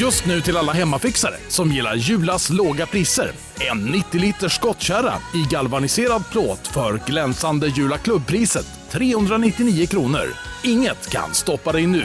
Just nu till alla hemmafixare som gillar Julas låga priser. En 90 liters skottkärra i galvaniserad plåt för glänsande Jula klubbpriset 399 kronor. Inget kan stoppa dig nu.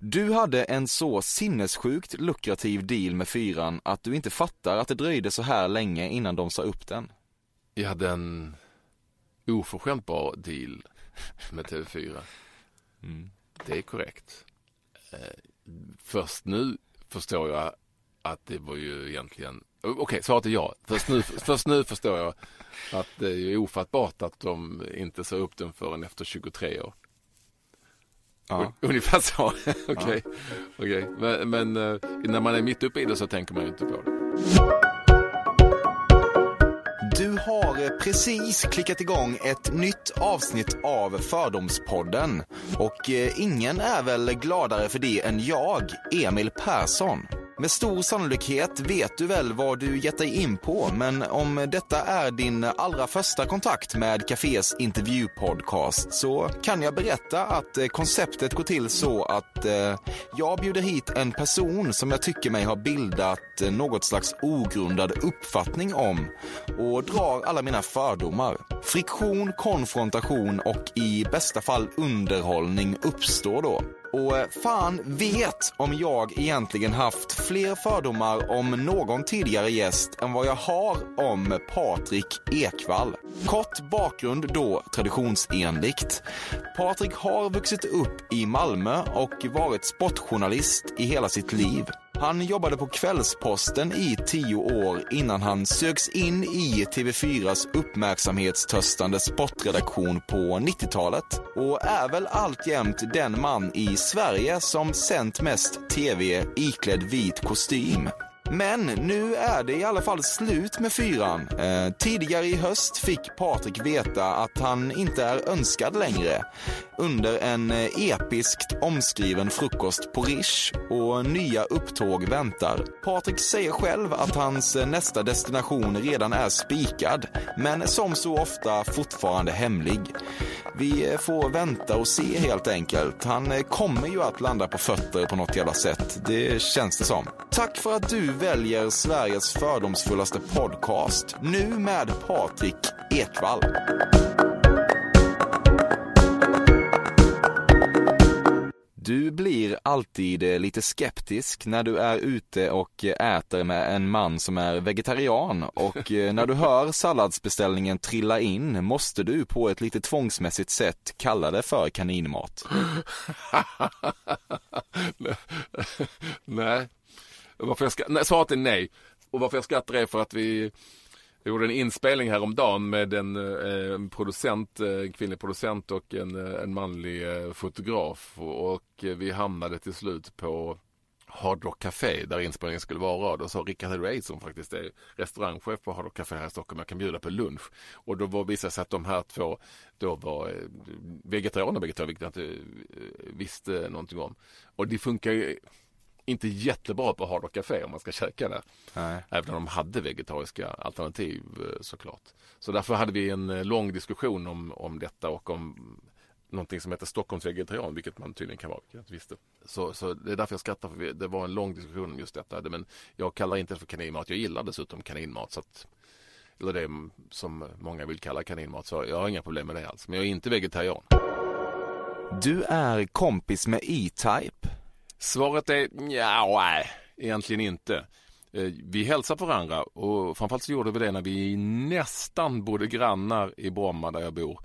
Du hade en så sinnessjukt lukrativ deal med fyran att du inte fattar att det dröjde så här länge innan de sa upp den. Jag hade en oförskämt bra deal med TV4. Mm. Det är korrekt. Eh, först nu förstår jag att det var ju egentligen, okej okay, svaret är ja. Först nu, först nu förstår jag att det är ofattbart att de inte sa upp den förrän efter 23 år. Ja. Ungefär så. Okej. Okay. Ja. Okay. Men, men, eh, när man är mitt uppe i det så tänker man ju inte på det. Du har eh, precis klickat igång ett nytt avsnitt av Fördomspodden. Och eh, ingen är väl gladare för det än jag, Emil Persson. Med stor sannolikhet vet du väl vad du gett dig in på, men om detta är din allra första kontakt med Cafés intervjupodcast så kan jag berätta att eh, konceptet går till så att eh, jag bjuder hit en person som jag tycker mig ha bildat något slags ogrundad uppfattning om och drar alla mina fördomar. Friktion, konfrontation och i bästa fall underhållning uppstår då. Och eh, fan vet om jag egentligen haft fler fördomar om någon tidigare gäst än vad jag har om Patrik Ekvall. Kort bakgrund då traditionsenligt. Patrik har vuxit upp i Malmö och varit sportjournalist i hela sitt liv. Han jobbade på Kvällsposten i tio år innan han sögs in i TV4s uppmärksamhetstörstande sportredaktion på 90-talet och är väl alltjämt den man i Sverige som sänt mest TV iklädd vit kostym. Men nu är det i alla fall slut med fyran. Eh, tidigare i höst fick Patrik veta att han inte är önskad längre under en eh, episkt omskriven frukost på Rish och nya upptåg väntar. Patrik säger själv att hans eh, nästa destination redan är spikad, men som så ofta fortfarande hemlig. Vi eh, får vänta och se helt enkelt. Han kommer ju att landa på fötter på något jävla sätt. Det känns det som. Tack för att du väljer Sveriges fördomsfullaste podcast. Nu med Patrik Ekvall. Du blir alltid eh, lite skeptisk när du är ute och eh, äter med en man som är vegetarian och eh, när du hör salladsbeställningen trilla in måste du på ett lite tvångsmässigt sätt kalla det för kaninmat. nej, varför jag ska, nej, svaret är nej. Och varför jag skrattar är för att vi gjorde en inspelning häromdagen med en, eh, en producent, eh, en kvinnlig producent och en, eh, en manlig fotograf. Och vi hamnade till slut på Hard Rock Café där inspelningen skulle vara. Då sa Rickard Herrey som faktiskt är restaurangchef på Hard Rock Café här i Stockholm, jag kan bjuda på lunch. Och då var, visade det sig att de här två då var vegetarianer vegetarianer vilket jag inte visste någonting om. Och det funkar ju inte jättebra på Hard Rock Café om man ska käka där. Nej. Även om de hade vegetariska alternativ eh, såklart. Så därför hade vi en eh, lång diskussion om, om detta och om någonting som heter Stockholms vegetarian, vilket man tydligen kan vara, vilket jag inte visste. Så, så det är därför jag skrattar, för det var en lång diskussion om just detta. Men jag kallar inte det för kaninmat, jag gillar dessutom kaninmat. Så att, eller det som många vill kalla kaninmat, så jag har inga problem med det alls. Men jag är inte vegetarian. Du är kompis med E-Type. Svaret är ja, nej, egentligen inte. Eh, vi hälsar på varandra och framförallt så gjorde vi det när vi nästan bodde grannar i Bromma där jag bor.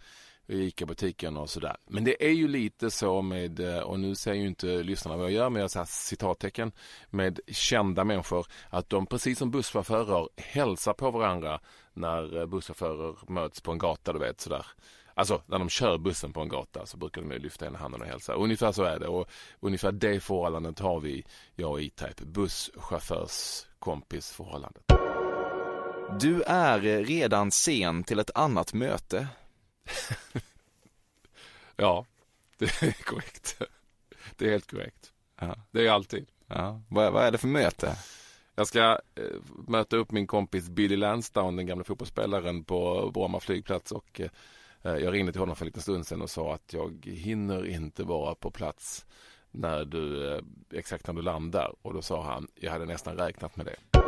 I ICA-butiken och sådär. Men det är ju lite så med, eh, och nu säger ju inte lyssnarna vad jag gör, men jag säger citattecken med kända människor att de precis som busschaufförer hälsar på varandra när eh, busschaufförer möts på en gata, du vet sådär. Alltså när de kör bussen på en gata så brukar de lyfta ena handen och hälsa. Ungefär så är det och ungefär det förhållandet har vi, jag och E-Type. Busschaufförs kompisförhållandet. Du är redan sen till ett annat möte. Ja, det är korrekt. Det är helt korrekt. Ja. Det är alltid. Ja. Vad, vad är det för möte? Jag ska eh, möta upp min kompis Billy Lansdown, den gamla fotbollsspelaren på Bromma flygplats och eh, jag ringde till honom för en liten stund sedan och sa att jag hinner inte vara på plats när du, eh, exakt när du landar. Och då sa han, jag hade nästan räknat med det.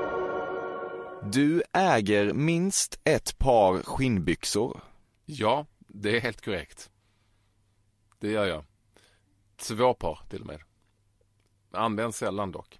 Du äger minst ett par skinnbyxor. Ja, det är helt korrekt. Det gör jag. Två par till och med. Används sällan dock.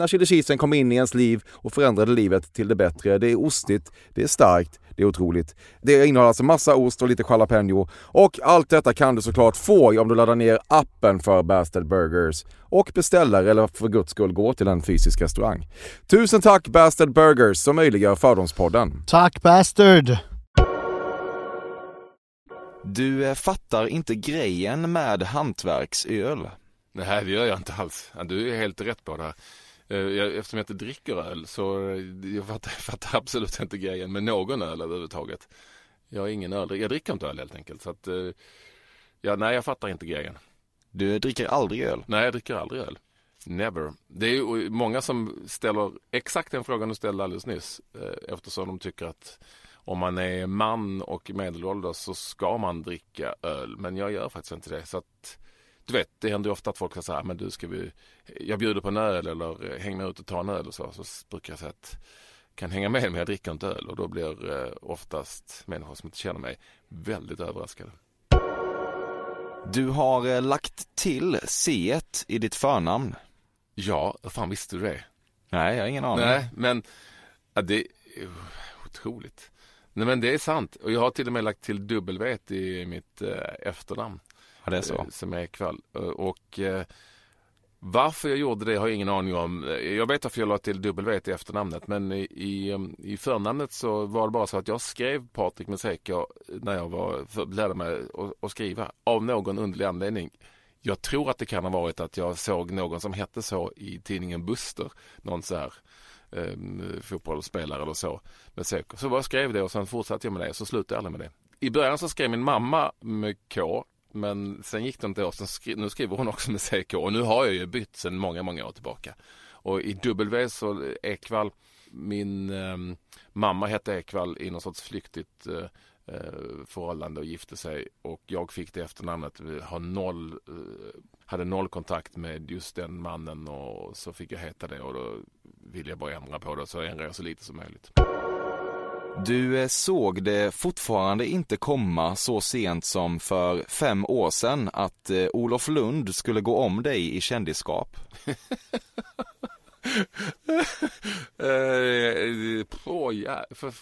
när chili cheesen kom in i ens liv och förändrade livet till det bättre. Det är ostigt, det är starkt, det är otroligt. Det innehåller alltså massa ost och lite jalapeno och allt detta kan du såklart få om du laddar ner appen för Bastard Burgers och beställer eller för guds skull går till en fysisk restaurang. Tusen tack Bastard Burgers som möjliggör Fördomspodden. Tack Bastard! Du eh, fattar inte grejen med hantverksöl. Nej, det gör jag inte alls. Du är helt rätt på det här. Eh, Eftersom jag inte dricker öl så eh, jag fattar, fattar absolut inte grejen med någon öl överhuvudtaget. Jag har ingen öl, jag dricker inte öl helt enkelt. Så att, eh, ja, nej, jag fattar inte grejen. Du dricker aldrig öl. Nej, jag dricker aldrig öl. Never. Det är många som ställer exakt den frågan du ställde alldeles nyss. Eftersom de tycker att om man är man och medelålders så ska man dricka öl. Men jag gör faktiskt inte det. Så att, du vet, det händer ju ofta att folk säger så här, men du ska vi, jag bjuder på en öl eller eh, häng med ut och ta en öl och så. Så brukar jag säga att kan hänga med men jag dricker inte öl och då blir eh, oftast människor som inte känner mig väldigt överraskade. Du har eh, lagt till C i ditt förnamn. Ja, hur fan visste du det? Nej, jag har ingen aning. Nej, men ja, det är otroligt. Nej, men det är sant. Och jag har till och med lagt till W i mitt eh, efternamn. Ja, det är så. Eh, som är Ekvall. Eh, och eh, varför jag gjorde det har jag ingen aning om. Jag vet varför jag la till W i efternamnet. Men i, i, um, förnamnet så var det bara så att jag skrev Patrik Menseka när jag var, lärde mig att, att skriva. Av någon underlig anledning. Jag tror att det kan ha varit att jag såg någon som hette så i tidningen Buster. Någon så här eh, fotbollsspelare eller så. Med Så jag skrev det och sen fortsatte jag med det. Så slutade jag aldrig med det. I början så skrev min mamma med K. Men sen gick det inte år. Sen skri- nu skriver hon också med CK. Och nu har jag ju bytt sen många, många år tillbaka. Och i W så Ekvall. Min eh, mamma hette Ekvall i någon sorts flyktigt eh, eh, förhållande och gifte sig. Och jag fick det efternamnet. Vi har noll, eh, hade noll kontakt med just den mannen och så fick jag heta det och då ville jag bara ändra på det så jag jag så lite som möjligt. Du eh, såg det fortfarande inte komma så sent som för fem år sedan att eh, Olof Lund skulle gå om dig i kändisskap. Eh, Åh, ja, för,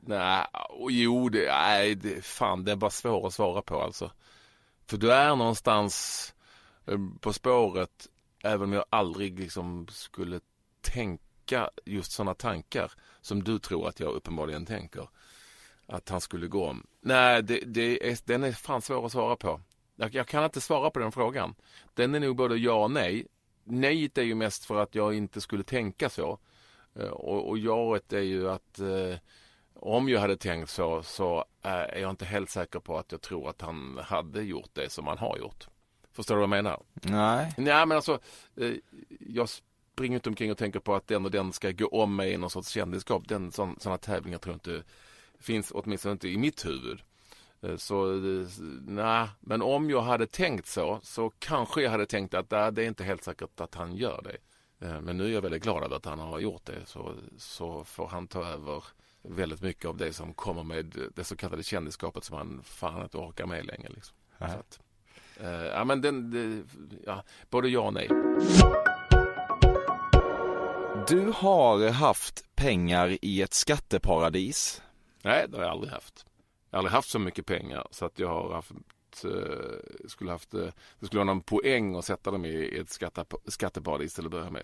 nej, jo, det, nej, det, fan, det är bara svårt att svara på alltså. För du är någonstans eh, på spåret, även om jag aldrig liksom skulle tänka just sådana tankar som du tror att jag uppenbarligen tänker. Att han skulle gå om. Nej, det, det är, den är fan svår att svara på. Jag, jag kan inte svara på den frågan. Den är nog både ja och nej. Nejet är ju mest för att jag inte skulle tänka så. Eh, Och, och jaet är ju att eh, om jag hade tänkt så, så eh, är jag inte helt säker på att jag tror att han hade gjort det som han har gjort. Förstår du vad jag menar? Nej. Nej, men alltså, eh, jag springer inte omkring och tänker på att den och den ska gå om mig i någon sorts kändisskap. Den, sån, sådana tävlingar tror jag inte finns, åtminstone inte i mitt huvud. Eh, Så eh, nej, men om jag hade tänkt så, så kanske jag hade tänkt att nej, det är inte helt säkert att han gör det. Eh, Men nu är jag väldigt glad över att han har gjort det, så, så får han ta över väldigt mycket av det som kommer med det så kallade kändisskapet som han fan inte orkar med längre. Liksom. Så att, eh, ja, men den, det, ja, både ja och nej. Du har haft pengar i ett skatteparadis. Nej, det har jag aldrig haft. Jag har aldrig haft så mycket pengar så att jag har haft eh, skulle haft, eh, det skulle vara någon poäng att sätta dem i ett skatte, skatteparadis till att börja med.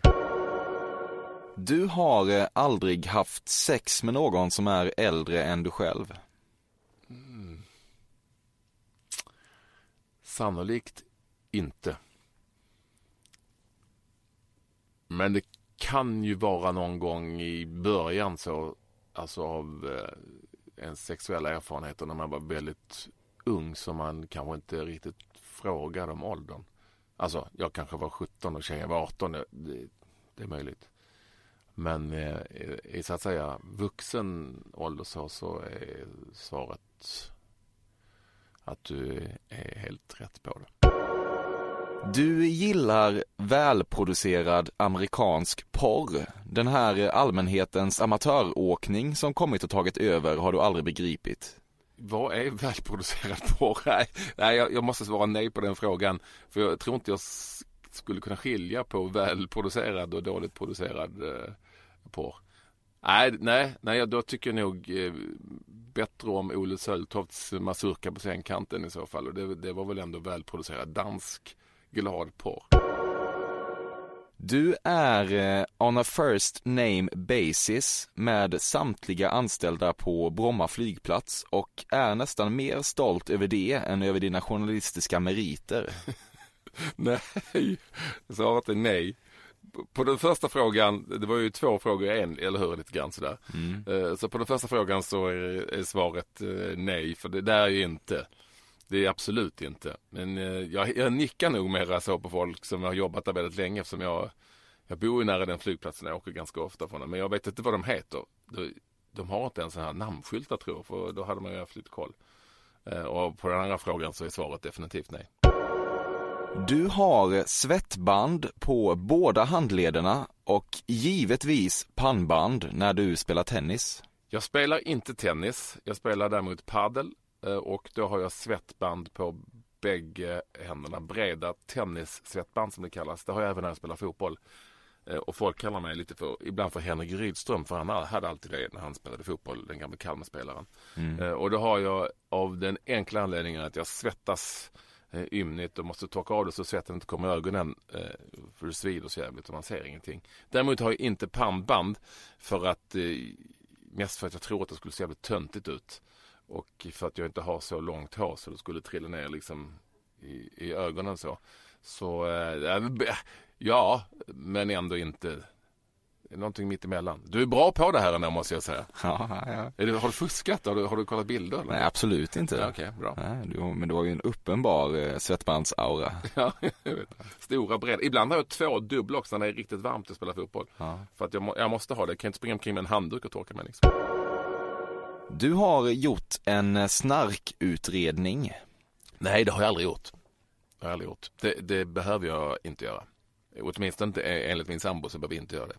Du har eh, aldrig haft sex med någon som är äldre än du själv. Sannolikt inte. Men det kan ju vara någon gång i början så, alltså av eh, en sexuella erfarenheter när man var väldigt ung som man kanske inte riktigt frågade om åldern. Alltså, jag kanske var 17 och tjejen var 18. Det, det, det är möjligt. Men eh, i så att säga vuxen ålder så, så är svaret att du är helt rätt på det. Du gillar välproducerad amerikansk porr. Den här allmänhetens amatöråkning som kommit och tagit över har du aldrig begripit. Vad är välproducerad porr? Nej, jag, jag måste svara nej på den frågan. För jag tror inte jag skulle kunna skilja på välproducerad och dåligt producerad eh, porr. Nej, nej, nej, då tycker jag nog eh, bättre om Olle Söltofts mazurka på scenkanten i så fall. Och det, det var väl ändå välproducerad dansk glad porr. Du är eh, on a first name basis med samtliga anställda på Bromma flygplats och är nästan mer stolt över det än över dina journalistiska meriter. Nej, svaret är nej. På den första frågan, det var ju två frågor i en, eller hur? Lite grann sådär. Eh, Så på den första frågan så är, är svaret eh, nej, för det där är ju inte. Det är absolut inte. Men eh, jag, jag nickar nog mera så på folk som har jobbat där väldigt länge eftersom jag, jag bor ju nära den flygplatsen, jag åker ganska ofta från den. Men jag vet inte vad de heter. De, de har inte ens sådana här namnskyltar tror jag, för då hade man ju haft lite koll. Eh, Och på den andra frågan så är svaret definitivt nej. Du har svettband på båda handlederna och givetvis pannband när du spelar tennis. Jag spelar inte tennis. Jag spelar däremot padel och då har jag svettband på bägge händerna. Breda tennissvettband som det kallas. Det har jag även när jag spelar fotboll. Eh, Och folk kallar mig lite för, ibland för Henrik Rydström för han hade alltid det när han spelade fotboll, den gamla Kalmarspelaren. Eh, Och då har jag av den enkla anledningen att jag svettas eh, ymnigt och måste torka av det så svetten inte kommer i ögonen eh, för det svider så jävligt och man ser ingenting. Däremot har jag inte pannband för att eh, mest för att jag tror att det skulle se jävligt töntigt ut och för att jag inte har så långt hår så det skulle trilla ner liksom i, i ögonen så. Så eh, ja, men ändå inte. Någonting mitt emellan. Du är bra på det här ändå måste jag säga. Ja, ja. Det, har du fuskat? Har du, har du kollat bilder? Eller? Nej, absolut inte. Ja, Okej, bra. Nej, du, men du har ju en uppenbar eh, svettbandsaura. Ja. Stora breda. Ibland har jag två dubbla också när det är riktigt varmt att spela fotboll. Ja. För att jag, må, jag måste ha det. Jag kan inte springa omkring med en handduk och torka mig liksom. Du har gjort en snarkutredning. Nej, det har jag aldrig gjort. Det har jag aldrig gjort. Det, det behöver jag inte göra. Åtminstone inte enligt min sambo så behöver jag inte göra det.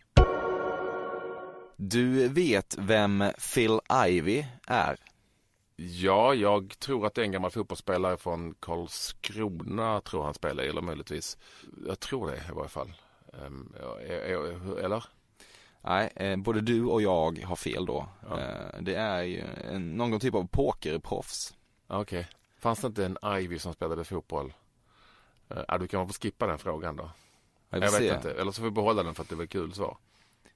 Du vet vem Phil Ivey är? Ja, jag tror att det är en gammal fotbollsspelare från Karlskrona, tror han spelar, eller möjligtvis. Jag tror det i varje fall. Ehm, är- är- eller? Nej, eh, både du och jag har fel då. Ja. Eh, det är ju en, någon typ av pokerproffs. Okej. Fanns det inte en Ivy som spelade fotboll? Ja, du kan få skippa den frågan då. Jag, Jag vet se. inte. Eller så får vi behålla den för att det var kul svar.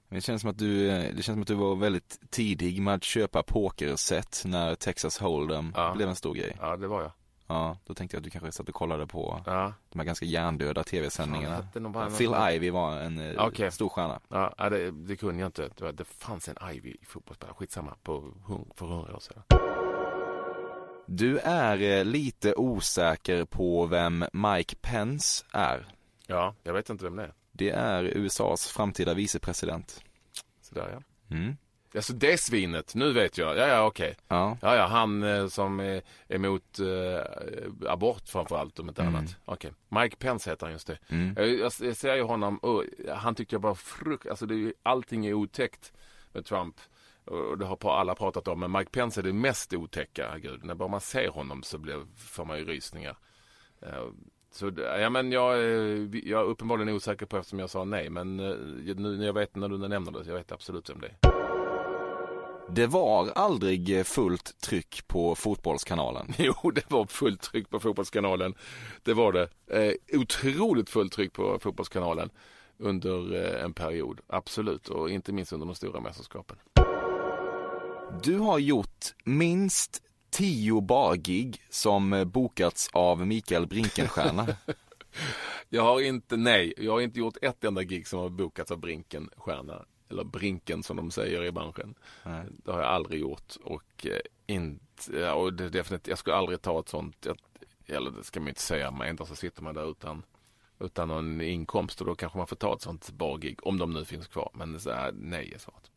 Det känns som att du, eh, det känns som att du var väldigt tidig med att köpa pokerset när Texas Hold'em Ja. blev en stor grej. Ja, det var jag. Ja, då tänkte jag att du kanske satt och kollade på Ja, de här ganska hjärndöda tv-sändningarna. någon Phil Ivey var en eh, Okej. stor stjärna. ja det, det kunde jag inte. Det, var, det fanns en Ivy i fotbollsspelare. Skitsamma. På, för hundra år sedan. Du är eh, lite osäker på vem Mike Pence är. Ja, jag vet inte vem det är. Det är USAs framtida vicepresident. Sådär ja. Mm. Alltså det svinet, nu vet jag. Ja, ja, okej. Ja, Ja, ja, han eh, som är emot eh, abort framförallt om inte Mm. annat. Okej. Mike Pence heter han just det. mm. Jag, jag, jag ser ju honom och han tyckte jag var frukt, alltså det är allting är otäckt med Trump. Och det har alla pratat om, men Mike Pence är det mest otäcka. Gud, när bara man ser honom så blir, får man ju rysningar. Eh, Så ja, men jag, eh, jag är uppenbarligen osäker på eftersom jag sa nej. Men eh, nu när jag vet när du nämner det, jag vet absolut vem det är. Det var aldrig fullt tryck på Fotbollskanalen. Jo, det var fullt tryck på Fotbollskanalen. Det var det. Eh, otroligt fullt tryck på Fotbollskanalen. under eh, en period. Absolut, och inte minst under de stora mästerskapen. Du har gjort minst tio bargig som eh, bokats av Mikael Brinkenstierna. Jag har inte, nej, jag har inte gjort ett enda gig som har bokats av Brinkenstierna. Eller Brinken som de säger i branschen. Nej. Det har jag aldrig gjort och eh, inte, och det, definitivt, jag skulle aldrig ta ett sånt, eller det ska man inte säga, men ändå så sitter man där utan, utan någon inkomst och då kanske man får ta ett sånt bargig, om de nu finns kvar. Men så här, nej är svaret.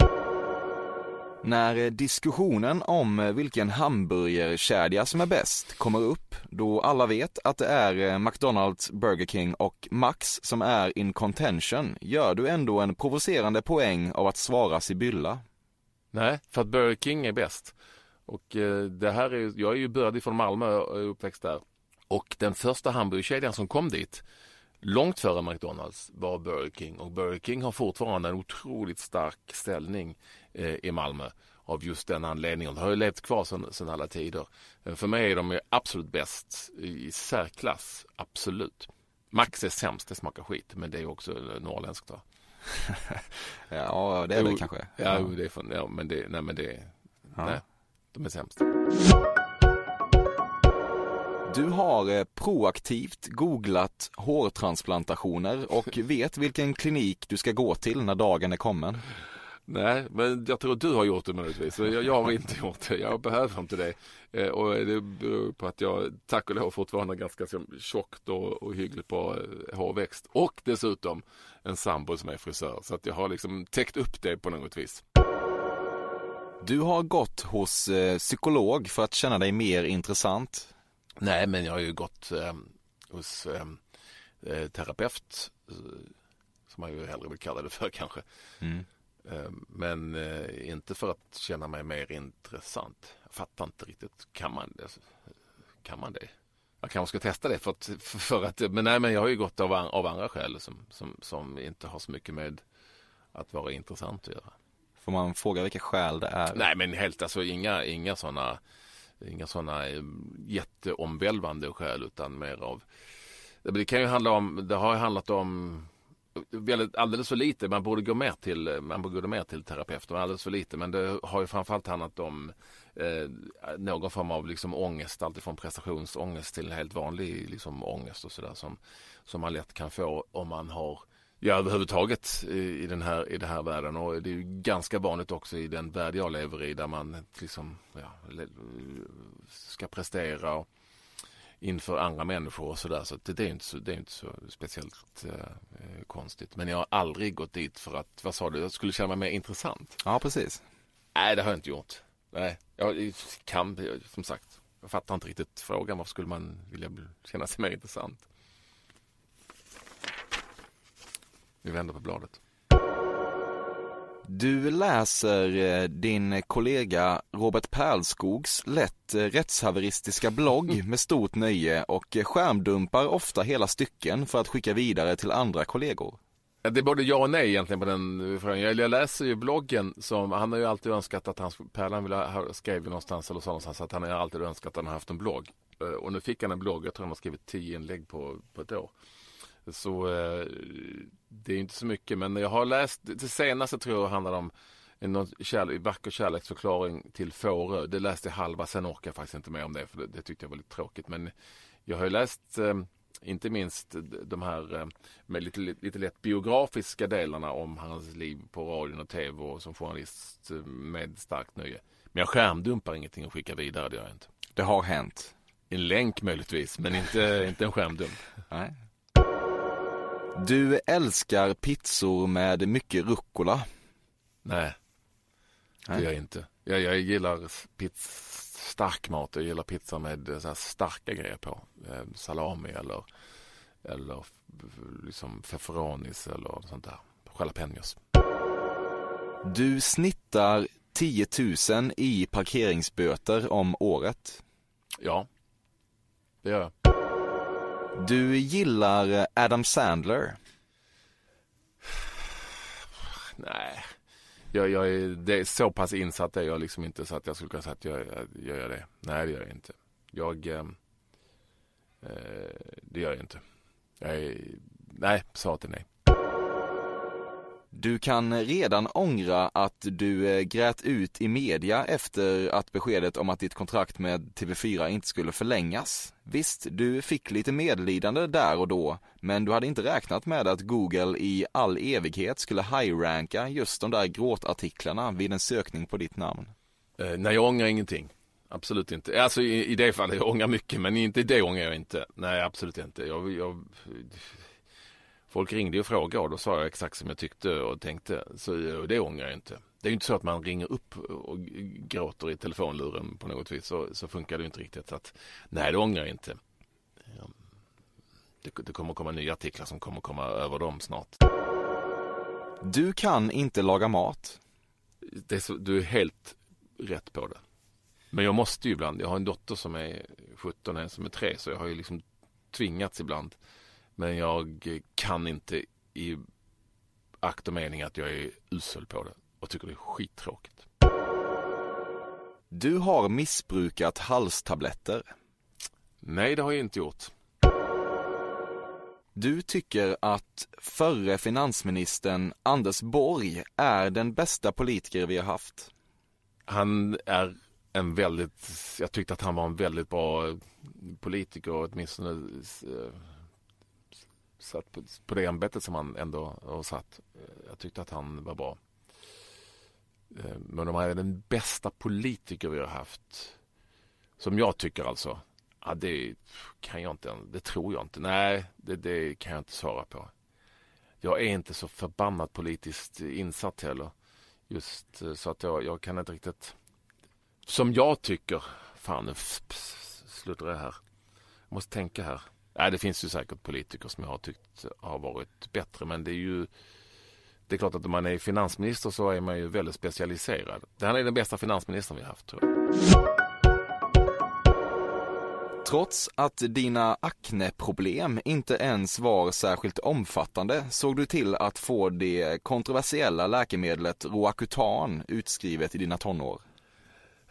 När eh, diskussionen om eh, vilken hamburgerkedja som är bäst kommer upp, då alla vet att det är eh, McDonalds, Burger King och Max som är in contention, gör du ändå en provocerande poäng av att svara Sibylla. Nej, för att Burger King är bäst. Och det här är, jag är ju bördig från Malmö och uppväxt där. Och den första hamburgerkedjan som kom dit, långt före McDonalds, var Burger King. Och Burger King har fortfarande en otroligt stark ställning eh, i Malmö av just den anledningen. Det har ju levt kvar sedan, alla tider. Eh, för mig är de ju absolut bäst i särklass, absolut. Max är sämst, det smakar skit, men det är också eh, norrländskt. Va? Ja, det är det kanske. Ja, jo, det är ja men det, nej men det, Ja. nej, de är sämst. Du har eh, proaktivt googlat hårtransplantationer och vet vilken klinik du ska gå till när dagen är kommen. Nej, men jag tror att du har gjort det möjligtvis. Jag, jag har inte gjort det. Jag behöver inte det. Eh, och det beror på att jag, tack och lov, fortfarande är ganska tjockt och, och hyggligt bra eh, hårväxt. Och dessutom en sambo som är frisör. Så att jag har liksom täckt upp det på något vis. Du har gått hos eh, psykolog för att känna dig mer intressant. Nej, men jag har ju gått eh, hos eh, eh, terapeut, eh, som man ju hellre vill kalla det för kanske. Mm. Eh, Men eh, inte för att känna mig mer intressant. Jag fattar inte riktigt. Kan man det? Kan man det? Jag kanske ska testa det för att, för att men nej men jag har ju gått av, av andra skäl som, som, som inte har så mycket med att vara intressant att göra. Får man fråga vilka skäl det är? Nej men helt alltså inga, inga sådana inga sådana eh, jätteomvälvande skäl utan mer av det kan ju handla om, det har ju handlat om väldigt, alldeles för lite, man borde gå mer till, man borde gå mer till terapeut, alldeles för lite, men det har ju framförallt handlat om eh, någon form av liksom ångest, alltifrån prestationsångest till helt vanlig liksom ångest och sådär som, som man lätt kan få om man har Ja, överhuvudtaget i den här, i den här världen och det är ju ganska vanligt också i den värld jag lever i där man liksom ja, ska prestera och inför andra människor och sådär. Så att det, det är inte så, det är inte så speciellt eh, konstigt. Men jag har aldrig gått dit för att, vad sa du, jag skulle känna mig mer intressant. Ja, precis. Nej, det har jag inte gjort. Nej, jag kan, som sagt, jag fattar inte riktigt frågan. Varför skulle man vilja känna sig mer intressant? Vi vänder på bladet. Du läser eh, din kollega Robert Perlskogs lätt eh, rättshaveristiska blogg med stort nöje och eh, skärmdumpar ofta hela stycken för att skicka vidare till andra kollegor. Det är både ja och nej egentligen på den frågan. Jag läser ju bloggen som, han har ju alltid önskat att hans, Pärlan ville ha, skrev någonstans eller sa någonstans att han har alltid önskat att han har haft en blogg. Och nu fick han en blogg, jag tror han har skrivit tio inlägg på, på ett år. Så eh, det är inte så mycket, men jag har läst, det senaste tror jag handlar om en någon kärlek, vacker kärleksförklaring till Fårö. Det läste jag halva, sen orkar jag faktiskt inte mer om det, för det, det tyckte jag var lite tråkigt. Men jag har ju läst eh, inte minst de här eh, med lite, lite lätt biografiska delarna om hans liv på radion och tv och som journalist eh, med starkt nöje. Men jag skärmdumpar ingenting och skickar vidare, det gör jag inte. Det har hänt. En länk möjligtvis, men inte, inte en skärmdump. Nej. Du älskar pizzor med mycket rucola. Nej, det gör jag inte. Jag, jag gillar pizza, stark mat. Jag gillar pizza med eh, så här starka grejer på. Eh, salami eller, eller liksom feferonis eller sånt där. Jalapenos. Du snittar 10 000 i parkeringsböter om året. Ja, det gör jag. Du gillar eh, Adam Sandler. Nej, jag, jag är, det är så pass insatt är jag liksom inte så att jag skulle kunna säga att jag, jag, jag gör det. Nej, det gör jag inte. Jag, eh, eh det gör jag inte. Jag är, nej, svaret är nej. Du kan redan ångra att du eh, grät ut i media efter att beskedet om att ditt kontrakt med TV4 inte skulle förlängas. Visst, du fick lite medlidande där och då, men du hade inte räknat med att Google i all evighet skulle high-ranka just de där gråtartiklarna vid en sökning på ditt namn. Eh, nej, jag ångrar ingenting. Absolut inte. Alltså i, i det fallet, jag ångrar mycket, men inte i det ångrar jag inte. Nej, absolut inte. Jag, jag, folk ringde och frågade och då sa jag exakt som jag tyckte och tänkte. Så det ångrar jag inte. Det är ju inte så att man ringer upp och gråter i telefonluren på något vis. Så, så funkar det ju inte riktigt. Så att, nej, det ångrar jag inte. Det, det kommer komma nya artiklar som kommer komma över dem snart. Du kan inte laga mat. Är så, du är helt rätt på det. Men jag måste ju ibland. Jag har en dotter som är 17 och en som är 3 så jag har ju liksom tvingats ibland. Men jag kan inte i akt och mening att jag är usel på det och tycker det är skittråkigt. Du har missbrukat halstabletter. Nej, det har jag inte gjort. Du tycker att förre finansministern Anders Borg är den bästa politiker vi har haft. Han är en väldigt, jag tyckte att han var en väldigt bra politiker åtminstone eh, satt på, på det ämbetet som han ändå har satt. Jag tyckte att han var bra. Eh, men om han är den bästa politiker vi har haft, som jag tycker alltså, ja, det kan jag inte, det tror jag inte. Nej, det, det kan jag inte svara på. Jag är inte så förbannat politiskt insatt heller. Just eh, så att jag, jag kan inte riktigt som jag tycker, fan nu sluddrar det här. Jag måste tänka här. Nej, det finns ju säkert politiker som jag har tyckt har varit bättre, men det är ju det är klart att om man är finansminister så är man ju väldigt specialiserad. Det här är den bästa finansministern vi har haft tror jag. Trots att dina akneproblem inte ens var särskilt omfattande såg du till att få det kontroversiella läkemedlet Roacutan utskrivet i dina tonår.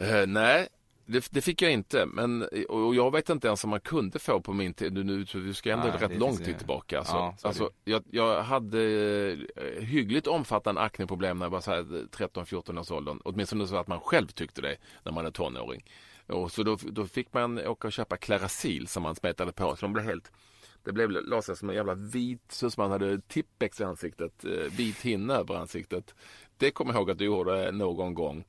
Uh, nej, det, det, fick jag inte. Men, och jag vet inte ens om man kunde få på min tid. Nu, du ska ändå nej, rätt lång tid tillbaka. Alltså, ja, alltså, jag, jag, hade eh, hyggligt omfattande akneproblem när jag var 13-14 års åldern. Åtminstone så att man själv tyckte det när man är tonåring. Och så då, då fick man åka och köpa Clarasil som man smetade på. Så de blev helt det blev, la sig som en jävla vit, så som man hade Tippex i ansiktet, eh, vit hinna över ansiktet. Det kommer jag ihåg att du gjorde någon gång.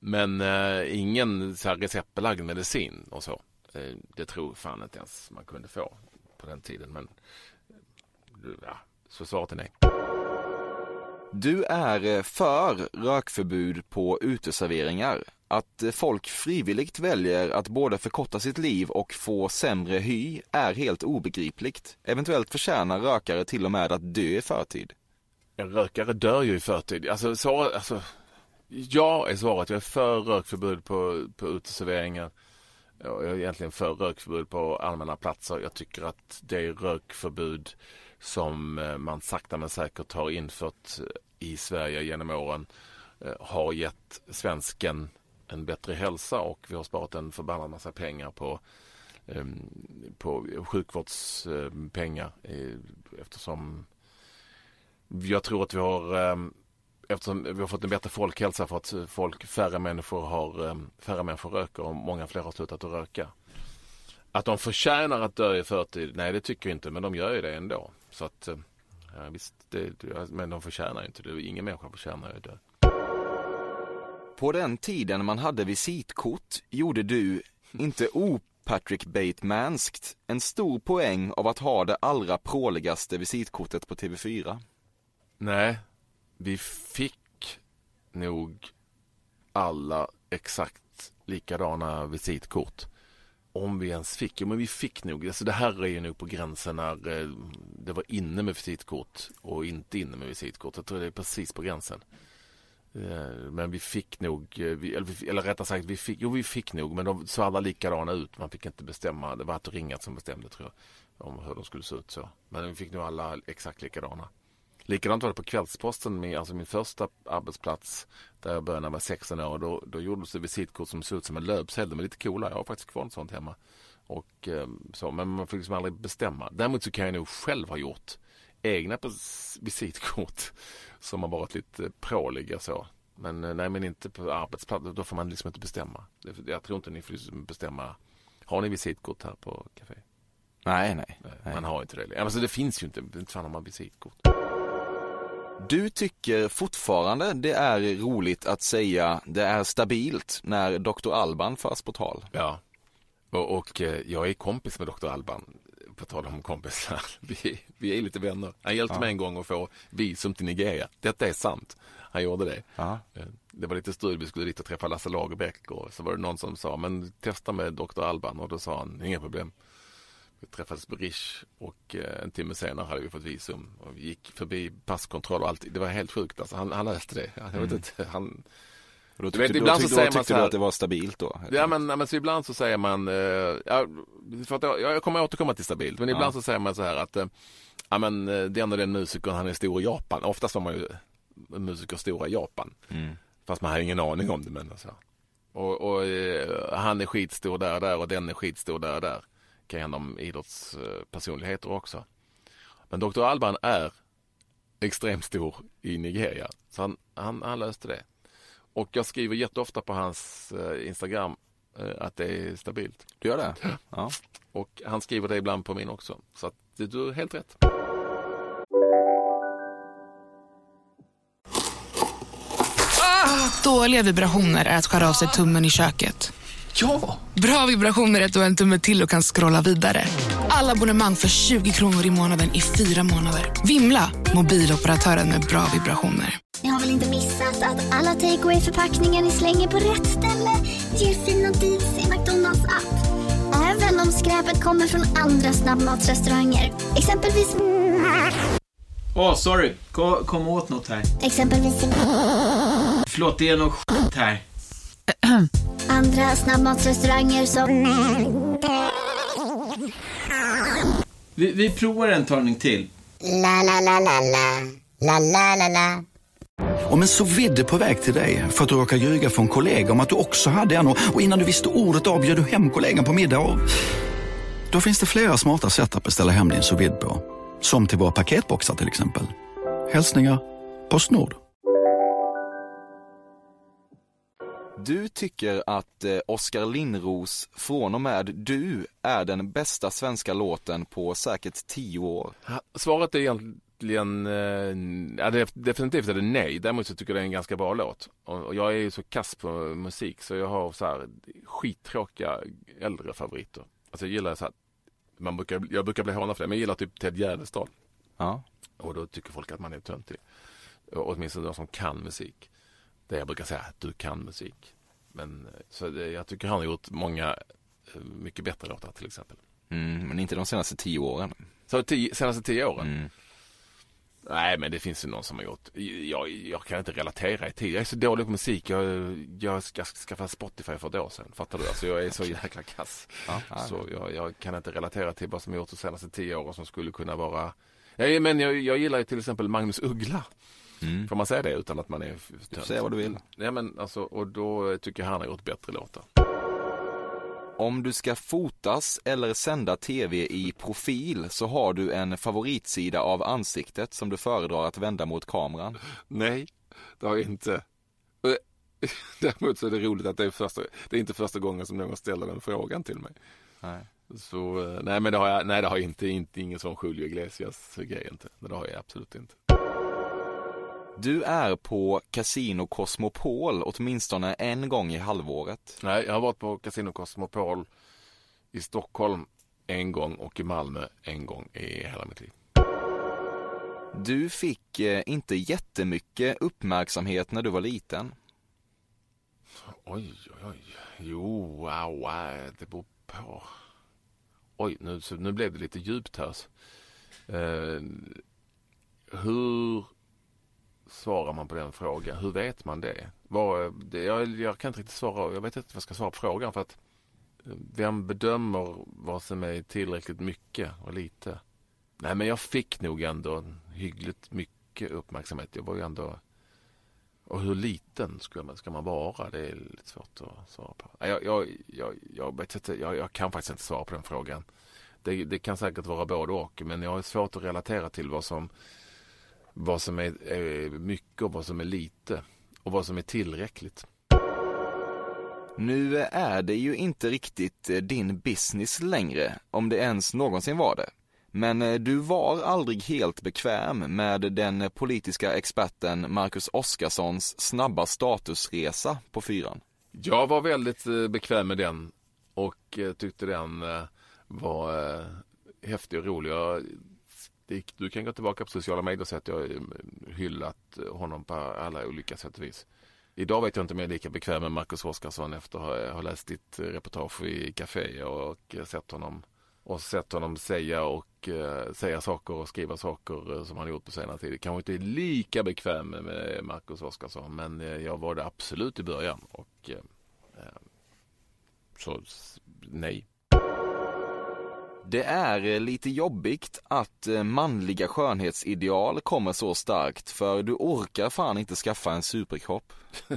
Men eh, ingen så här receptbelagd medicin och så. Eh, det tror fan inte ens man kunde få på den tiden. Men eh, ja, så svaret är nej. Du är eh, för rökförbud på uteserveringar. Att eh, folk frivilligt väljer att både förkorta sitt liv och få sämre hy är helt obegripligt. Eventuellt förtjänar rökare till och med att dö i förtid. En rökare dör ju i förtid. Alltså, så, alltså Ja är svaret. Jag är för rökförbud på, på uteserveringar. Jag är egentligen för rökförbud på allmänna platser. Jag tycker att det rökförbud som eh, man sakta men säkert har infört eh, i Sverige genom åren eh, har gett svensken en bättre hälsa och vi har sparat en förbannad massa pengar på, ehm, på sjukvårdspengar eftersom jag tror att vi har ehm, eftersom vi har fått en bättre folkhälsa för att folk, färre människor har, eh, färre människor röker och många fler har slutat att röka. Att de förtjänar att dö i förtid, nej det tycker jag inte, men de gör ju det ändå. Så att, eh, ja, visst, det, men de förtjänar inte det. Ingen människa förtjänar att dö. På den tiden man hade visitkort gjorde du, inte o-Patrick Batemanskt, en stor poäng av att ha det allra pråligaste visitkortet på TV4. Nej, vi fick nog alla exakt likadana visitkort. Om vi ens fick, ja men vi fick nog, alltså det här är ju nog på gränsen när eh, det var inne med visitkort och inte inne med visitkort. Jag tror det är precis på gränsen. Eh, men vi fick nog, eh, eller, eller rättare sagt, vi fick, jo vi fick nog, men de såg alla likadana ut. Man fick inte bestämma, det var att ringat som bestämde tror jag, om hur de skulle se ut så. Men vi fick nog alla exakt likadana. Likadant var det på Kvällsposten, med, alltså min första arbetsplats där jag började när jag var 16 år. Då, då gjordes det visitkort som såg ut som en löpsedel. De är lite coola. Jag har faktiskt kvar ett sånt hemma. Och, eh, så, men man fick liksom aldrig bestämma. Däremot så kan jag nog själv ha gjort egna visitkort som har varit lite pråliga så. Men eh, nej, men inte på arbetsplatsen. Då får man liksom inte bestämma. Jag tror inte ni får liksom bestämma. Har ni visitkort här på café? Nej, nej. Nej, Man har inte det. Alltså det finns ju inte. Inte fan har man visitkort. Du tycker fortfarande det är roligt att säga det är stabilt när Dr. Alban förs på tal. Ja. Och, och eh, jag är kompis med Dr. Alban. På tal om kompisar. Vi, vi är lite vänner. Han hjälpte Ja. mig en gång att få visum till Nigeria. Detta är sant. Han gjorde det. Ja. Eh, Det var lite strul, vi skulle dit och träffa Lasse Lagerbäck och så var det någon som sa, men testa med Dr. Alban och då sa han, inga problem. Vi träffades på Rish och eh, en timme senare hade vi fått visum och vi gick förbi passkontroll och allt. Det var helt sjukt alltså. Han, han löste det. Jag vet Mm. inte, han, Och då Du vet, tyckte, ibland då, så tyckte, säger då man tyckte så du här- att det var stabilt då? Ja men, men så ibland så säger man, eh, ja, för att jag, jag kommer återkomma till stabilt, men ibland Ja. så säger man så här att eh, ja, men, eh, den och den musikern han är stor i Japan. Oftast var man ju musiker stora i Japan. Mm. Fast man hade ingen aning om det. Men alltså. och, och eh, han är skitstor där och där och den är skitstor där och där. Kan hända om idrottspersonligheter också. Men Dr. Alban är extremt stor i Nigeria. Så han, han, han löste det. Och jag skriver jätteofta på hans eh, Instagram eh, att det är stabilt. Du gör det? Ja. Och han skriver det ibland på min också. Så att det- du har helt rätt. Dåliga vibrationer är att skära av sig tummen i köket. Ja! Bra vibrationer är att du har en tumme till och kan scrolla vidare. Alla abonnemang för 20 kronor i månaden i fyra månader. Vimla! Mobiloperatören med bra vibrationer. Ni har väl inte missat att alla takeaway förpackningar ni slänger på rätt ställe ger fina deals i McDonalds app. Även om skräpet kommer från andra snabbmatsrestauranger. Exempelvis... Åh, sorry. Kom, kom åt något här. Exempelvis... Förlåt, det är något skit här. Andra snabbmatsrestauranger som... Vi, vi provar en talning till. La, la, la, la, la. La, la, la, la. Om en så vidde på väg till dig för att du råkar ljuga från kollega om att du också hade en och och innan du visste ordet av du hem kollegan på middag och... Då finns det flera smarta sätt att beställa hem din sous på. Som till våra paketboxar till exempel. Hälsningar Postnord. Du tycker att eh, Oskar Lindros Från och med du är den bästa svenska låten på säkert tio år. Svaret är egentligen, eh, ja, definitivt är det nej. Däremot så tycker jag det är en ganska bra låt. Och, jag är ju så kass på musik så jag har så här skittråkiga äldre favoriter. Alltså jag gillar så här, man brukar, jag brukar bli hånad för det, men jag gillar typ Ted Gärdestad. Ja. Och då tycker folk att man är töntig. Åtminstone de som kan musik. Det jag brukar säga, du kan musik. Men eh, så jag tycker han har gjort många eh, mycket bättre låtar till exempel. Mm, men inte de senaste tio åren. Så tio, senaste tio åren? Mm. Nej men det finns ju någon som har gjort. Jag, jag kan inte relatera i tid. Jag är så dålig på musik. Jag, jag ska skaffa Spotify för ett år sedan. Fattar du? Alltså jag är så jäkla kass. Ja, Så jag, jag kan inte relatera till vad som har gjorts de senaste tio åren som skulle kunna vara Nej, men jag, jag gillar ju till exempel Magnus Uggla. Mm. Får man säga det utan att man är Du får säga vad du vill. Ja, men alltså, och då tycker jag han har gjort bättre låtar. Om du ska fotas eller sända tv i profil så har du en favoritsida av ansiktet som du föredrar att vända mot kameran. Nej, det har jag inte. Däremot så är det roligt att det är, första, det är inte första gången som någon ställer den frågan till mig. Nej. Så eh, nej men det har jag, nej det har jag inte, inte ingen sån Julio Iglesias grej inte. Det har jag absolut inte. Du är på Casino Cosmopol åtminstone en gång i halvåret. Nej, jag har varit på Casino Cosmopol i Stockholm en gång och i Malmö en gång i hela mitt liv. Du fick eh, inte jättemycket uppmärksamhet när du var liten. Oj, oj, oj. Jo, wow, wow, det beror på. Oj, nu, nu blev det lite djupt här. Eh, hur svarar man på den frågan? Hur vet man det? Var, det jag, jag kan inte riktigt svara. Jag vet inte vad jag ska svara på frågan. för att eh, Vem bedömer vad som är tillräckligt mycket och lite? Nej, men jag fick nog ändå hyggligt mycket uppmärksamhet. Jag var ju ändå och hur liten ska man, ska man vara? Det är lite svårt att svara på. Jag, jag, jag, jag, vet inte, jag, jag kan faktiskt inte svara på den frågan. Det, det kan säkert vara både och. Men jag har svårt att relatera till vad som, vad som är, är mycket och vad som är lite. Och vad som är tillräckligt. Nu är det ju inte riktigt eh, din business längre, om det ens någonsin var det. Men eh, du var aldrig helt bekväm med den politiska experten Marcus Oskarssons snabba statusresa på fyran. Jag var väldigt eh, bekväm med den och tyckte den var häftig och rolig. Jag, du kan gå tillbaka på sociala medier och säga att jag eh, hyllat eh, honom på alla olika sätt och vis. Idag vet jag inte om jag är lika bekväm med Marcus Oskarsson efter att ha eh, läst ditt reportage i Café och sett honom och sett honom säga och säga saker och skriva saker som han gjort på senare tid. Kanske inte är lika bekväm med Marcus Oskarsson men jag var det absolut i början och så nej. Det är eh, lite jobbigt att eh, manliga skönhetsideal kommer så starkt för du orkar fan inte skaffa en superkropp.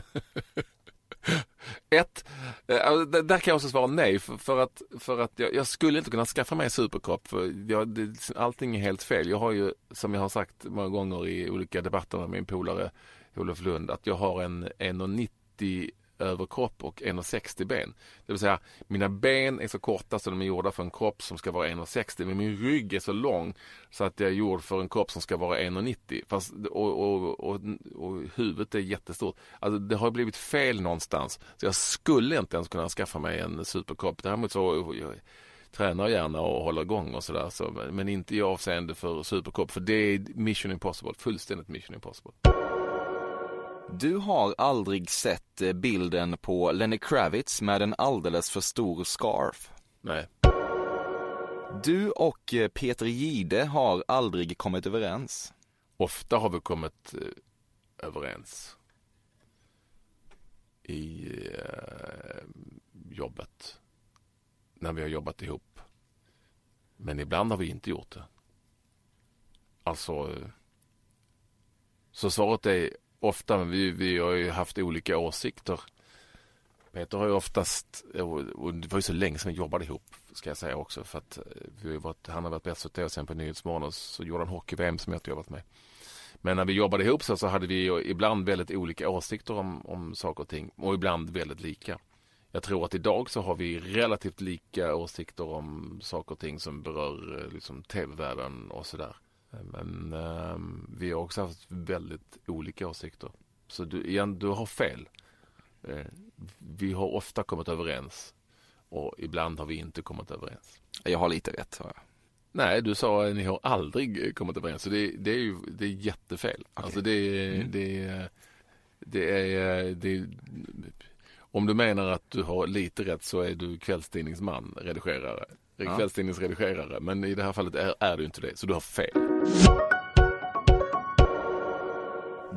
Ett, eh, alltså, där kan jag också svara nej för, för att, för att jag, jag, skulle inte kunna skaffa mig en superkropp. För jag, det, allting är helt fel. Jag har ju, som jag har sagt många gånger i olika debatter med min polare Olof Lund, att jag har en 1,90 överkropp och 1,60 ben. Det vill säga mina ben är så korta så de är gjorda för en kropp som ska vara 1,60 men min rygg är så lång så att jag är gjord för en kropp som ska vara 1,90 och, och, och, och, huvudet är jättestort. Alltså det har blivit fel någonstans så jag skulle inte ens kunna skaffa mig en superkropp. Däremot så jag, tränar gärna och håller igång och sådär så, men inte i avseende för superkropp för det är mission impossible, fullständigt mission impossible. Du har aldrig sett eh, bilden på Lenny Kravitz med en alldeles för stor scarf? Nej. Du och eh, Peter Gide har aldrig kommit överens? Ofta har vi kommit eh, överens. I eh, jobbet. När vi har jobbat ihop. Men ibland har vi inte gjort det. Alltså. Så svaret är ofta, men vi, vi har ju haft olika åsikter. Peter har ju oftast, och det var ju så länge sedan vi jobbade ihop, ska jag säga också, för att eh, vi har varit, han har varit bäst och sen på Nyhetsmorgon och så gjorde han hockey-VM som jag inte jobbat med. Men när vi jobbade ihop så, så hade vi ibland väldigt olika åsikter om, om saker och ting och ibland väldigt lika. Jag tror att idag så har vi relativt lika åsikter om saker och ting som berör eh, liksom, tv-världen och sådär. Men eh, vi har också haft väldigt olika åsikter. Så du, igen, du har fel. Eh, vi har ofta kommit överens och ibland har vi inte kommit överens. Jag har lite rätt. Har jag. Nej, du sa att ni har aldrig kommit överens. Så det, det är ju det är jättefel. Okay. Alltså det, mm. det, det är, det, om du menar att du har lite rätt så är du kvällstidningsman, redigerare. Ja. Kvällstidningsredigerare. Men i det här fallet är, är du inte det, så du har fel.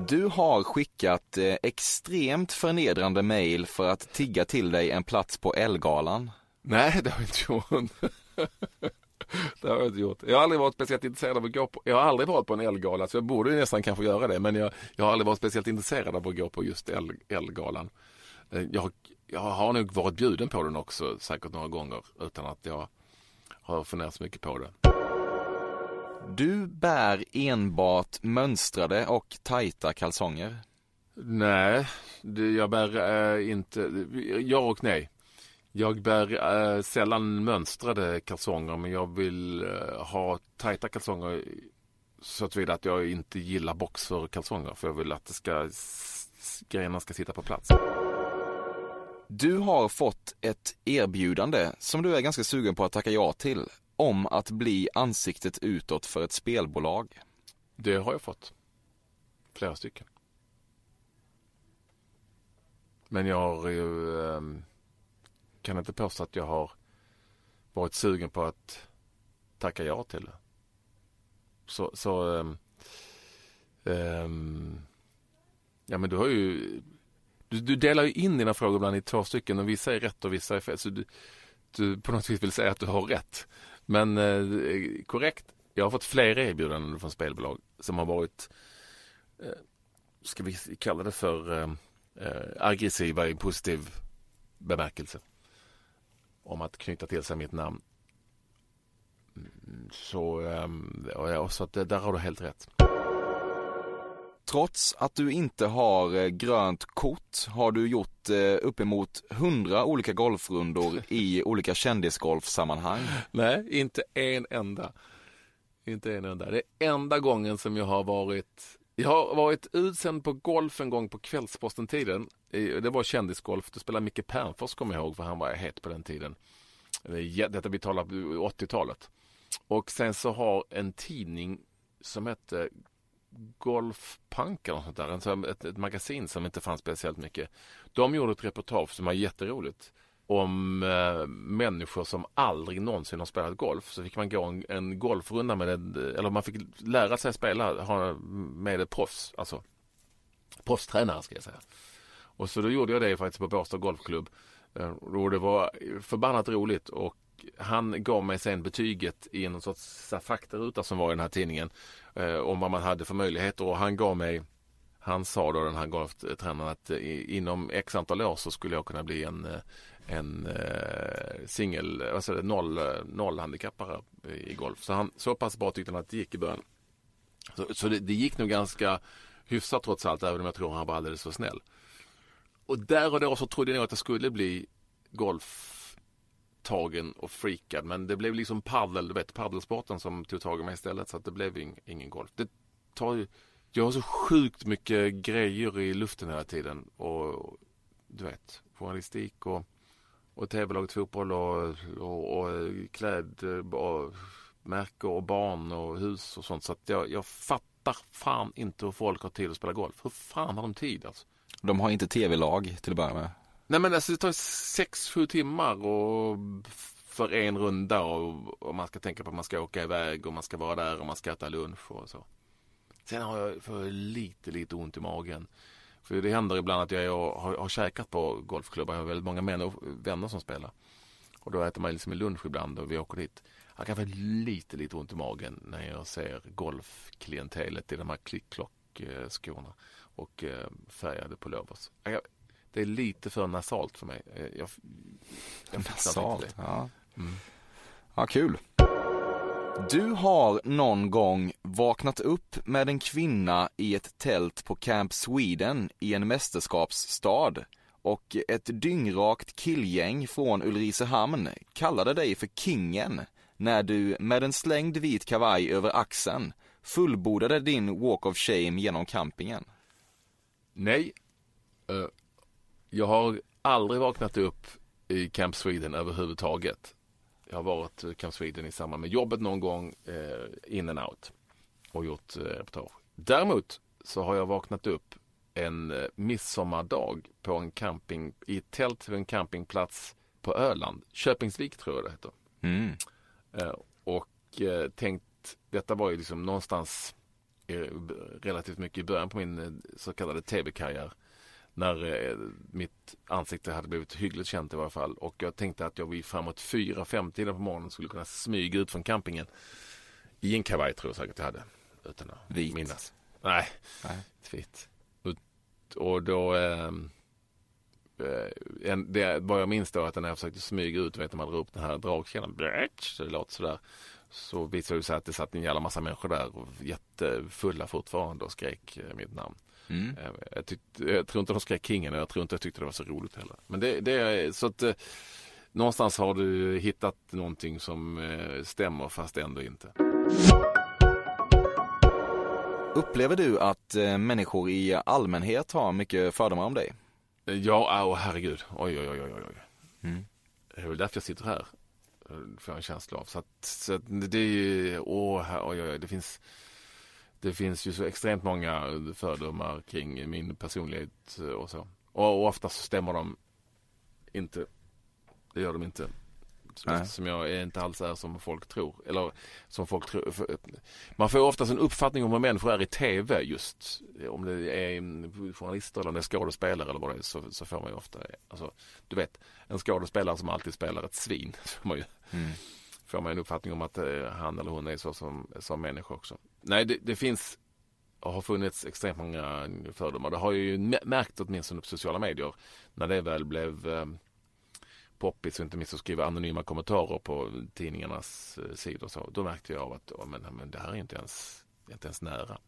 Du har skickat eh, extremt förnedrande mail för att tigga till dig en plats på Elgalan. Nej, det har jag inte gjort. det har jag inte gjort. Jag har aldrig varit speciellt intresserad av att gå på, jag har aldrig varit på en Elgala så jag borde nästan kanske göra det men jag, jag har aldrig varit speciellt intresserad av att gå på just Elgalan. Eh, jag, jag har nog varit bjuden på den också säkert några gånger utan att jag har funderat så mycket på det. Du bär enbart mönstrade och tajta kalsonger? Nej, jag bär äh, inte, ja och nej. Jag bär äh, sällan mönstrade kalsonger men jag vill äh, ha tajta kalsonger så att att jag inte gillar boxerkalsonger för jag vill att det ska, grejerna ska sitta på plats. Du har fått ett erbjudande som du är ganska sugen på att tacka ja till om att bli ansiktet utåt för ett spelbolag. Det har jag fått. Flera stycken. Men jag har ju, ehm, kan inte påstå att jag har varit sugen på att tacka ja till det. Så, så um, um, ja men du har ju du, du, delar ju in dina frågor ibland i två stycken och vissa är rätt och vissa är fel. Så du, du på något vis vill säga att du har rätt. Men eh, korrekt, jag har fått fler erbjudanden från spelbolag som har varit, eh, ska vi kalla det för eh, eh aggressiva i positiv bemärkelse. Om att knyta till sig mitt namn. Mm, så, eh, ja, så att eh, där har du helt rätt. Trots att du inte har eh, grönt kort har du gjort eh, uppemot hundra olika golfrundor i olika kändisgolfsammanhang. Nej, inte en enda. Inte en enda. Det är enda gången som jag har varit jag har varit utsänd på golf en gång på Kvällsposten-tiden. Det var kändisgolf. Det spelade Micke Pernfors kommer jag ihåg för han var het på den tiden. Detta vi talar 80-talet. Och sen så har en tidning som hette Golfpunk eller sånt där. Ett, ett, magasin som inte fanns speciellt mycket. De gjorde ett reportage som var jätteroligt. Om eh, människor som aldrig någonsin har spelat golf. Så fick man gå en, en golfrunda med en, eller man fick lära sig spela ha, med ett proffs. Alltså proffstränare ska jag säga. Och så då gjorde jag det faktiskt på Båstad Golfklubb. Eh, och det var förbannat roligt och han gav mig sen betyget i en sorts faktaruta som var i den här tidningen eh, om vad man hade för möjligheter och han gav mig han sa då den här golftränaren att eh, i, inom x antal år så skulle jag kunna bli en, eh, en eh, singel, vad säger det, noll, eh, noll handikappare i golf. Så, han, så pass bra tyckte han att det gick i början. Så, så det, det, gick nog ganska hyfsat trots allt även om jag tror han var alldeles för snäll. Och där och då så trodde jag att jag skulle bli golf tagen och freakad. Men det blev liksom paddel, du vet paddelsporten som tog tag i mig istället. Så att det blev ing, ingen golf. Det tar ju, jag har så sjukt mycket grejer i luften hela tiden. Och du vet, journalistik och, och tv-laget fotboll och, och, och kläd och märke och barn och hus och sånt. Så att jag, jag fattar fan inte hur folk har tid att spela golf. Hur fan har de tid alltså? De har inte tv-lag till att börja med. Nej men alltså det tar sex, sju timmar och för en runda och, och, man ska tänka på att man ska åka iväg och man ska vara där och man ska äta lunch och så. Sen har jag för lite, lite ont i magen. För det händer ibland att jag har, har käkat på golfklubbar. Jag har väldigt många män och vänner som spelar. Och då äter man liksom lunch ibland och vi åker dit. Jag kan få lite, lite ont i magen när jag ser golfklientelet i de här klick-klock-skorna och eh, färgade pullovers. Jag, det är lite för nasalt för mig. Eh, jag, jag nasalt? Ja. Mm. ja, kul. Du har någon gång vaknat upp med en kvinna i ett tält på Camp Sweden i en mästerskapsstad och ett dyngrakt killgäng från Ulricehamn kallade dig för Kingen när du med en slängd vit kavaj över axeln fullbordade din walk of shame genom campingen. Nej, uh, jag har aldrig vaknat upp i Camp Sweden överhuvudtaget. Jag har varit i Camp Sweden i samband med jobbet någon gång eh, in and out och gjort eh, reportage. Däremot så har jag vaknat upp en eh, midsommardag på en camping, i ett tält vid en campingplats på Öland. Köpingsvik tror jag det heter. Mm. Eh, och eh, tänkt, detta var ju liksom någonstans eh, relativt mycket i början på min eh, så kallade tv-karriär när eh, mitt ansikte hade blivit hyggligt känt i varje fall. Och jag tänkte att jag vid framåt 4-5 tiden på morgonen skulle kunna smyga ut från campingen. I en kavaj tror jag säkert jag hade. Utan att Vit. minnas. Nej, Nej. vitt. Och då eh, en, det, vad jag minns då att när jag försökte smyga ut, vet när man drar upp den här dragkedjan, så det låter sådär. Så visade det sig att det satt en jävla massa människor där och jättefulla fortfarande och skrek eh, mitt namn. Mm. Eh, jag, tyckte, jag tror inte de skrek Kingen och jag tror inte jag tyckte det var så roligt heller. Men det, det är så att eh, någonstans har du hittat någonting som eh, stämmer fast ändå inte. Upplever du att människor i allmänhet har mycket fördomar om dig? Ja, åh herregud. Oj, oj, oj, oj, oj. Mm. Det är väl därför jag sitter här. Får jag en känsla av. Så att, så att det är ju, åh, oj, oj, oj, det finns det finns ju så extremt många fördomar kring min personlighet och så. Och, och ofta så stämmer de inte. Det gör de inte. Som jag inte alls är som folk tror. Eller som folk tror. Man får oftast en uppfattning om hur människor är i tv just. Om det är journalister eller om det är skådespelare eller vad det är så, så får man ju ofta. Alltså, du vet, en skådespelare som alltid spelar ett svin. Får man ju. Mm får man en uppfattning om att eh, han eller hon är så som, som människa också. Nej, det, det finns och har funnits extremt många fördomar. Det har jag ju märkt åtminstone på sociala medier när det väl blev eh, poppis och inte minst att skriva anonyma kommentarer på tidningarnas eh, sidor. Så, då märkte jag av att oh, men, men det här är inte ens, inte ens nära.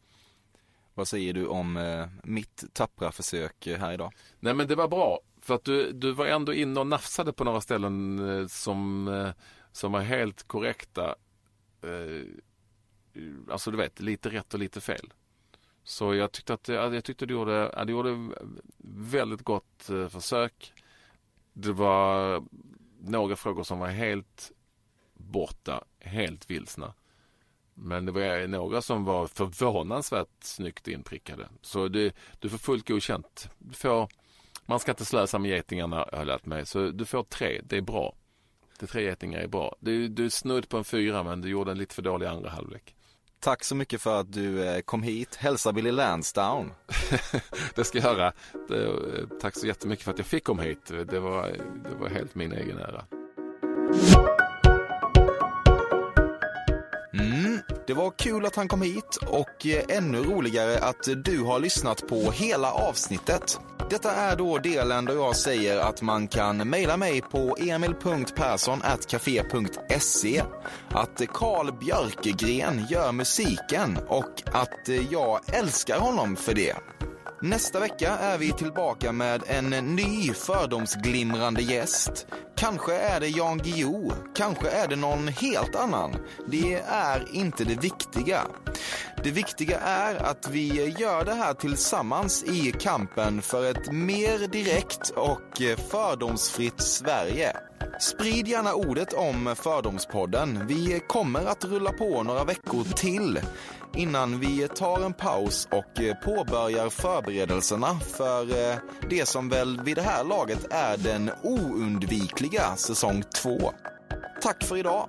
Vad säger du om eh, mitt tappra försök eh, här idag? Nej men det var bra. För att du, du var ändå inne och nafsade på några ställen eh, som, eh, som var helt korrekta. Alltså du vet, lite rätt och lite fel. Så jag tyckte att jag tyckte du gjorde, du gjorde väldigt gott eh, försök. Det var några frågor som var helt borta, helt vilsna. Men det var några som var förvånansvärt snyggt inprickade. Så du, du får fullt godkänt. Du får, man ska inte slösa med getingarna har jag lärt mig. Så du får tre, det är bra. Det tre getingar är bra. Du, du är snudd på en fyra men du gjorde en lite för dålig andra halvlek. Tack så mycket för att du eh, kom hit. Hälsa Billy Lansdown. det ska jag göra. Eh, tack så jättemycket för att jag fick komma hit. Det var, det var helt min egen ära. Det var kul att han kom hit och eh, ännu roligare att du har lyssnat på hela avsnittet. Detta är då delen då jag säger att man kan mejla mig på emil.perssonatkafe.se att Carl Björkegren gör musiken och att eh, jag älskar honom för det. Nästa vecka är vi tillbaka med en ny fördomsglimrande gäst. Kanske är det Jan Guillou, kanske är det någon helt annan. Det är inte det viktiga. Det viktiga är att vi gör det här tillsammans i kampen för ett mer direkt och fördomsfritt Sverige. Sprid gärna ordet om Fördomspodden. Vi kommer att rulla på några veckor till innan vi tar en paus och eh, påbörjar förberedelserna för eh, det som väl vid det här laget är den oundvikliga säsong två. Tack för idag!